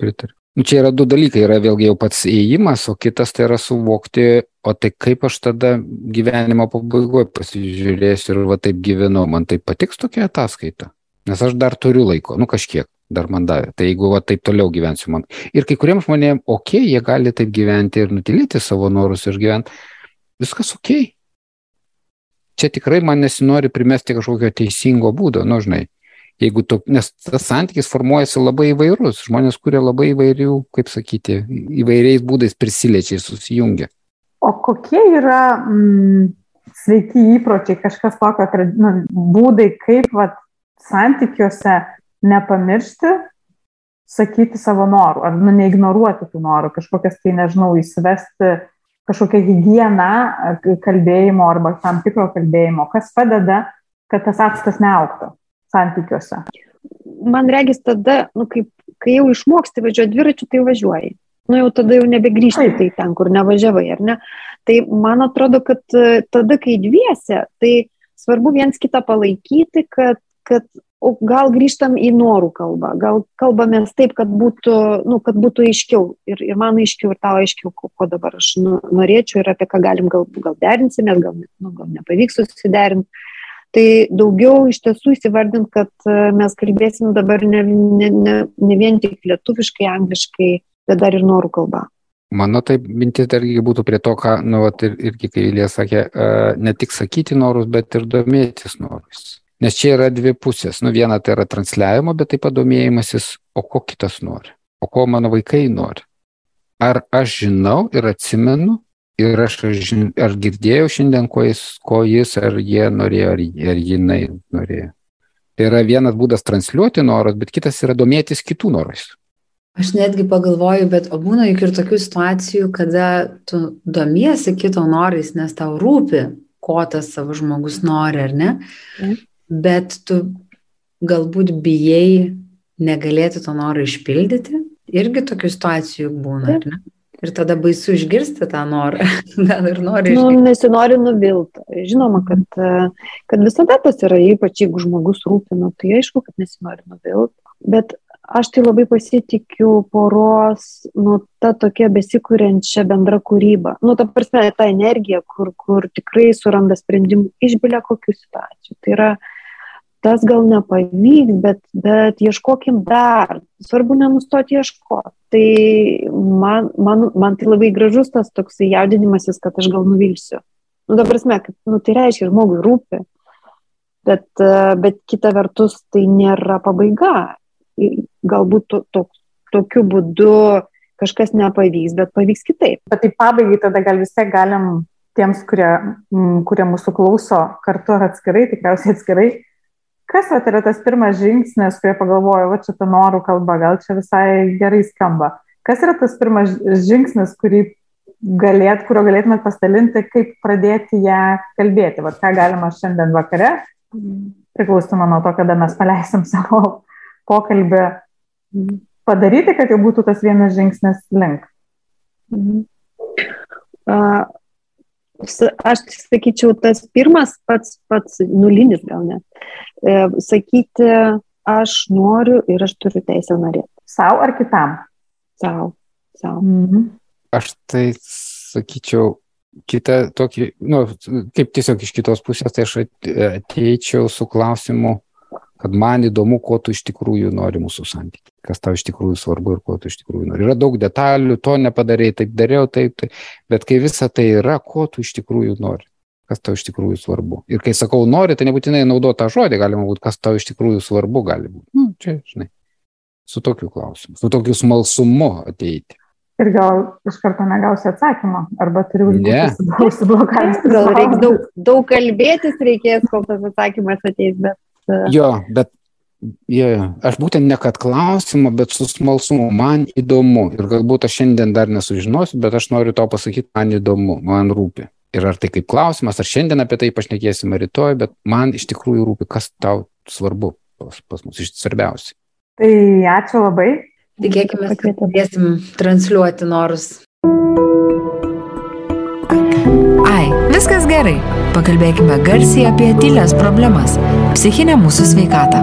pritariu. Nu, čia yra du dalykai, yra vėlgi jau pats įėjimas, o kitas tai yra suvokti, o tai kaip aš tada gyvenimo pabaigoje pasižiūrėsiu ir va taip gyvenu, man tai patiks tokia ataskaita. Nes aš dar turiu laiko, nu kažkiek dar man davė. Tai jeigu va taip toliau gyvensiu man. Ir kai kuriems žmonėms, okay, jie gali taip gyventi ir nutilėti savo norus ir gyventi. Viskas. Okay. Čia tikrai man nesinori primesti kažkokio teisingo būdo, nu žinai. Jeigu to, nes tas santykis formuojasi labai įvairus, žmonės kuria labai įvairių, kaip sakyti, įvairiais būdais prisiliečiai susijungia. O kokie yra mm, sveiki įpročiai, kažkas tokio, nu, būdai, kaip vat, santykiuose nepamiršti, sakyti savo norų, ar nu, neignoruoti tų norų, kažkokias tai, nežinau, įsivesti kažkokią higieną kalbėjimo arba tam tikro kalbėjimo, kas padeda, kad tas atstas neauktų santykiuose. Man regis tada, nu, kaip, kai jau išmoksti važiuoti dviračiu, tai važiuoji. Nu jau tada jau nebegrįžti tai ten, kur nevažiavai, ar ne? Tai man atrodo, kad e, tada, kai dviese, tai svarbu viens kitą palaikyti, kad, kad o gal grįžtam į norų kalbą, gal kalbamės taip, kad būtų, nu, kad būtų aiškiau ir, ir man aiškiau ir tau aiškiau, ko, ko dabar aš nu, norėčiau ir apie ką galim gal, gal derinsimės, gal, nu, gal nepavyks susiderinti. Tai daugiau iš tiesų įsivardint, kad e, mes kalbėsim dabar ne, ne, ne, ne vien tik lietuviškai, angliškai, bet dar ir norų kalba. Mano taip mintis dar irgi būtų prie to, ką, nu, vat, ir, irgi kai Ilija sakė, uh, ne tik sakyti norus, bet ir domėtis norus. Nes čia yra dvi pusės. Nu, viena tai yra transliavimo, bet taip pat domėjimasis, o ko kitas nori, o ko mano vaikai nori. Ar aš žinau ir atsimenu, ir aš ar, žin, ar girdėjau šiandien, ko jis, ko jis ar jie norėjo, ar, ar jinai norėjo. Tai yra vienas būdas transliuoti norus, bet kitas yra domėtis kitų norais. Aš netgi pagalvoju, bet o būna juk ir tokių situacijų, kada tu domiesi kito norais, nes tau rūpi, ko tas savo žmogus nori, ar ne? Bet tu galbūt bijai negalėti to noro išpildyti. Irgi tokių situacijų būna, ar ne? Ir tada baisu išgirsti tą norą. [laughs] Gal ir nori Nu, išgirsti. nesinori nuvilti. Žinoma, kad, kad visada tas yra, ypač jeigu žmogus rūpina, tai aišku, kad nesinori nuvilti. Bet aš tai labai pasitikiu poros, nu, ta tokia besikūrenčia bendra kūryba. Nu, ta prasme, ta energija, kur, kur tikrai suranda sprendimų iš bilia kokių situacijų. Tai yra, tas gal nepavyks, bet, bet ieškokim dar. Svarbu nenustoti ieškoti. Tai man, man, man tai labai gražus tas toksai jaudinimasis, kad aš gal nuvilsiu. Nu, dabar prasme, kad, nu, tai reiškia, žmogui rūpi. Bet, bet kita vertus, tai nėra pabaiga. Galbūt to, to, tokiu būdu kažkas nepavyks, bet pavyks kitaip. Bet tai pabaigai tada gal vis tiek galim tiems, kurie, m, kurie mūsų klauso kartu ar atskirai, tikriausiai atskirai, kas vat, yra tas pirmas žingsnis, kurie pagalvojo, va čia ta norų kalba, gal čia visai gerai skamba. Kas yra tas pirmas žingsnis, kurį galėt, kurio galėtumėt pasidalinti, kaip pradėti ją kalbėti, va ką galima šiandien vakare, priklausomai nuo to, kada mes paleisim [laughs] savo pokalbį, padaryti, kad jau būtų tas vienas žingsnis link. Mhm. Uh, aš sakyčiau, tas pirmas pats, pats nulinis gal net. E, sakyti, aš noriu ir aš turiu teisę norėti. Sau ar kitam? Sau. Sau. Mhm. Aš tai sakyčiau, kitą tokį, nu, kaip tiesiog iš kitos pusės, tai aš ateičiau su klausimu, kad man įdomu, ko tu iš tikrųjų nori mūsų santykiai, kas tau iš tikrųjų svarbu ir ko tu iš tikrųjų nori. Yra daug detalių, to nepadarėjai, taip dariau, taip, taip, bet kai visa tai yra, ko tu iš tikrųjų nori, kas tau iš tikrųjų svarbu. Ir kai sakau nori, tai nebūtinai naudoti tą žodį, galima būti, kas tau iš tikrųjų svarbu gali būti. Nu, čia, žinai, su tokiu klausimu, su tokiu smalsumu ateiti. Ir gal iš karto negausi atsakymą, arba turi būti užsiblokavęs. Gal reikia daug, daug kalbėtis, reikės, kol tas atsakymas ateis, bet Jo, bet jo. aš būtent ne kad klausimą, bet su smalsumu, man įdomu. Ir galbūt aš šiandien dar nesužinosiu, bet aš noriu to pasakyti, man įdomu, man rūpi. Ir ar tai kaip klausimas, ar šiandien apie tai pašnekėsime rytoj, bet man iš tikrųjų rūpi, kas tau svarbu pas, pas mus iš svarbiausia. Tai ačiū labai. Tikėkime, kad padėsim transliuoti norus. Ai, viskas gerai. Pakalbėkime garsiai apie tylės problemas - psichinę mūsų sveikatą.